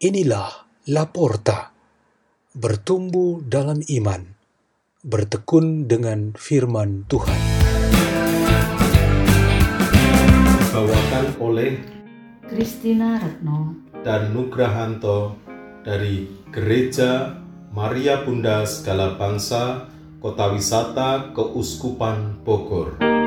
Inilah Laporta, bertumbuh dalam iman, bertekun dengan firman Tuhan. Dibawakan oleh Kristina Retno dan Nugrahanto dari Gereja Maria Bunda Segala Bangsa, Kota Wisata Keuskupan Bogor.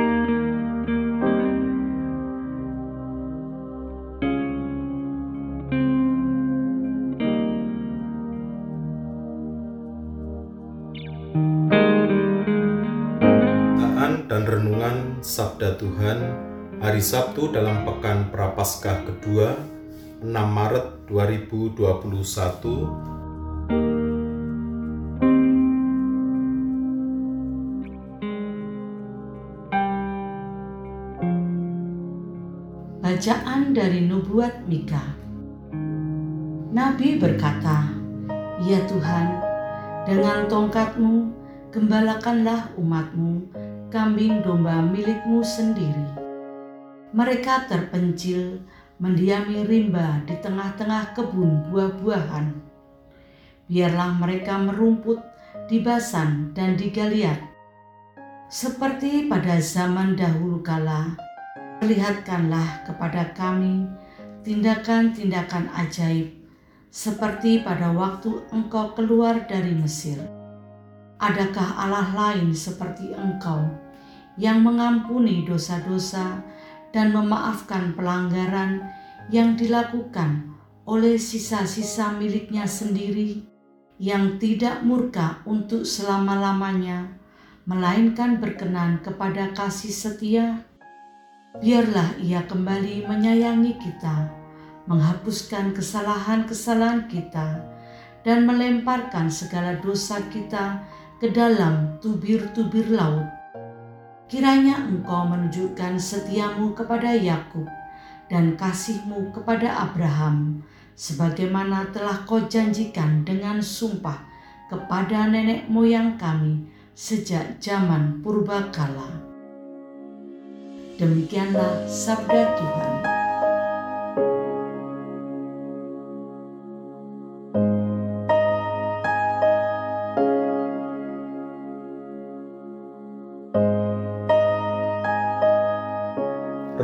Sabda Tuhan hari Sabtu dalam Pekan Prapaskah kedua 6 Maret 2021 Bacaan dari Nubuat Mika. Nabi berkata, Ya Tuhan, dengan tongkatmu gembalakanlah umatmu, kambing domba milikmu sendiri. Mereka terpencil, mendiami rimba di tengah-tengah kebun buah-buahan. Biarlah mereka merumput di Basan dan di Galiat. Seperti pada zaman dahulu kala, perlihatkanlah kepada kami tindakan-tindakan ajaib seperti pada waktu engkau keluar dari Mesir. Adakah Allah lain seperti engkau yang mengampuni dosa-dosa dan memaafkan pelanggaran yang dilakukan oleh sisa-sisa miliknya sendiri yang tidak murka untuk selama-lamanya, melainkan berkenan kepada kasih setia? Biarlah ia kembali menyayangi kita, menghapuskan kesalahan-kesalahan kita, dan melemparkan segala dosa kita ke dalam tubir-tubir laut. Kiranya engkau menunjukkan setiamu kepada Yakub dan kasihmu kepada Abraham, sebagaimana telah kau janjikan dengan sumpah kepada nenek moyang kami sejak zaman purbakala. Demikianlah sabda Tuhan.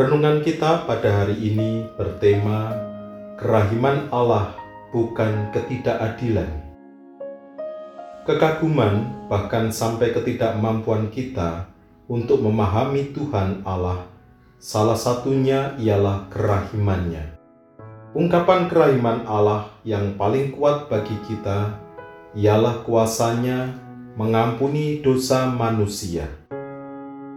Renungan kita pada hari ini bertema Kerahiman Allah bukan ketidakadilan. Kekaguman bahkan sampai ketidakmampuan kita untuk memahami Tuhan Allah, salah satunya ialah kerahimannya. Ungkapan kerahiman Allah yang paling kuat bagi kita ialah kuasanya mengampuni dosa manusia.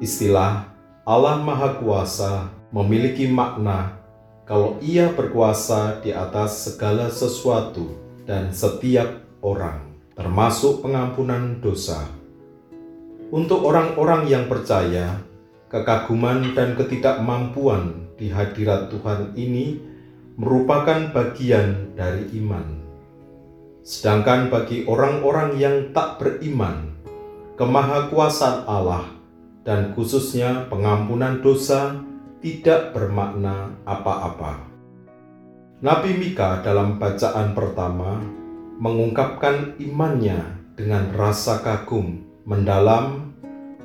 Istilah Allah Maha Kuasa memiliki makna kalau Ia berkuasa di atas segala sesuatu dan setiap orang, termasuk pengampunan dosa. Untuk orang-orang yang percaya, kekaguman dan ketidakmampuan di hadirat Tuhan ini merupakan bagian dari iman. Sedangkan bagi orang-orang yang tak beriman, kemahakuasaan Allah dan khususnya pengampunan dosa tidak bermakna apa-apa. Nabi Mika dalam bacaan pertama mengungkapkan imannya dengan rasa kagum mendalam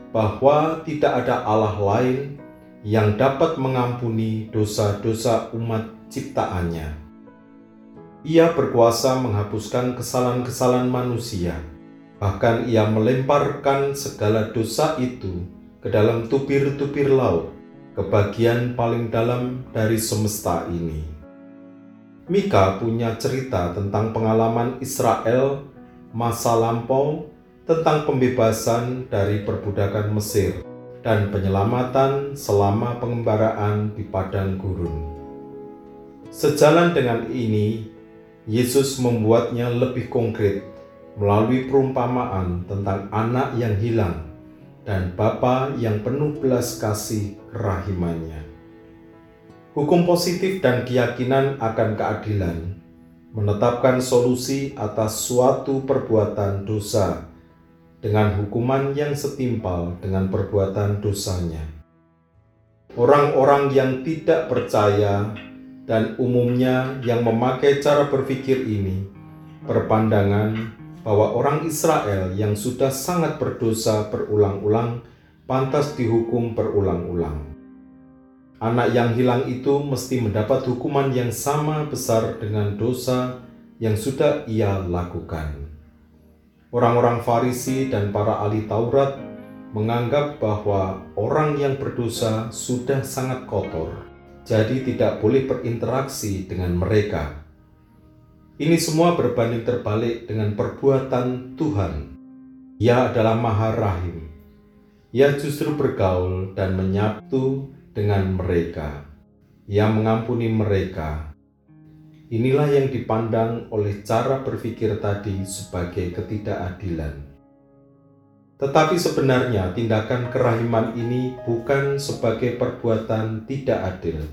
bahwa tidak ada Allah lain yang dapat mengampuni dosa-dosa umat ciptaannya. Ia berkuasa menghapuskan kesalahan-kesalahan manusia, bahkan ia melemparkan segala dosa itu ke dalam tubir-tubir laut, ke bagian paling dalam dari semesta ini. Mika punya cerita tentang pengalaman Israel masa lampau tentang pembebasan dari perbudakan Mesir dan penyelamatan selama pengembaraan di padang gurun. Sejalan dengan ini, Yesus membuatnya lebih konkret melalui perumpamaan tentang anak yang hilang dan Bapa yang penuh belas kasih kerahimannya. Hukum positif dan keyakinan akan keadilan menetapkan solusi atas suatu perbuatan dosa dengan hukuman yang setimpal dengan perbuatan dosanya. Orang-orang yang tidak percaya dan umumnya yang memakai cara berpikir ini berpandangan bahwa orang Israel yang sudah sangat berdosa berulang-ulang pantas dihukum berulang-ulang. Anak yang hilang itu mesti mendapat hukuman yang sama besar dengan dosa yang sudah ia lakukan. Orang-orang Farisi dan para ahli Taurat menganggap bahwa orang yang berdosa sudah sangat kotor, jadi tidak boleh berinteraksi dengan mereka. Ini semua berbanding terbalik dengan perbuatan Tuhan. Ia adalah Maha Rahim. Ia justru bergaul dan menyatu dengan mereka. Ia mengampuni mereka Inilah yang dipandang oleh cara berpikir tadi sebagai ketidakadilan. Tetapi sebenarnya tindakan kerahiman ini bukan sebagai perbuatan tidak adil.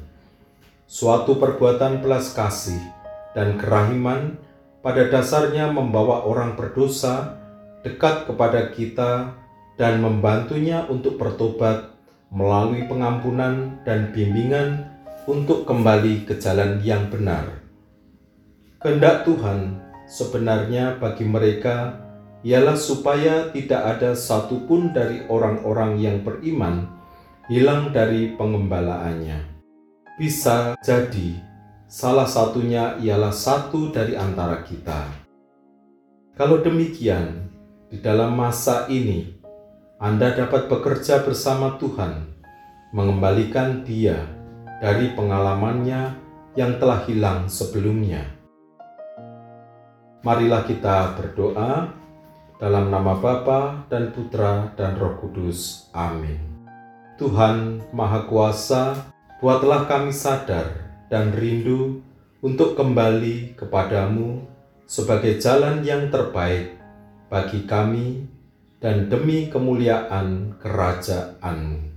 Suatu perbuatan belas kasih dan kerahiman pada dasarnya membawa orang berdosa dekat kepada kita dan membantunya untuk bertobat melalui pengampunan dan bimbingan untuk kembali ke jalan yang benar. Kehendak Tuhan sebenarnya bagi mereka ialah supaya tidak ada satupun dari orang-orang yang beriman hilang dari pengembalaannya. Bisa jadi salah satunya ialah satu dari antara kita. Kalau demikian, di dalam masa ini Anda dapat bekerja bersama Tuhan, mengembalikan Dia dari pengalamannya yang telah hilang sebelumnya. Marilah kita berdoa dalam nama Bapa dan Putra dan Roh Kudus. Amin. Tuhan Maha Kuasa, buatlah kami sadar dan rindu untuk kembali kepadamu sebagai jalan yang terbaik bagi kami dan demi kemuliaan kerajaanmu.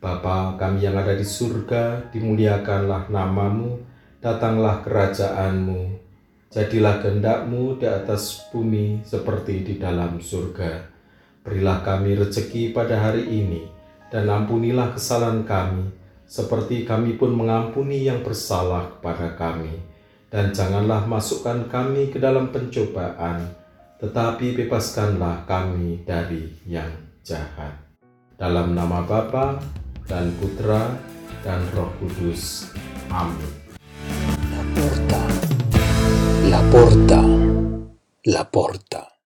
Bapa kami yang ada di surga, dimuliakanlah namamu, datanglah kerajaanmu, Jadilah kehendakmu di atas bumi seperti di dalam surga. Berilah kami rezeki pada hari ini, dan ampunilah kesalahan kami, seperti kami pun mengampuni yang bersalah kepada kami. Dan janganlah masukkan kami ke dalam pencobaan, tetapi bebaskanlah kami dari yang jahat. Dalam nama Bapa dan Putra dan Roh Kudus. Amin. La porta, la porta.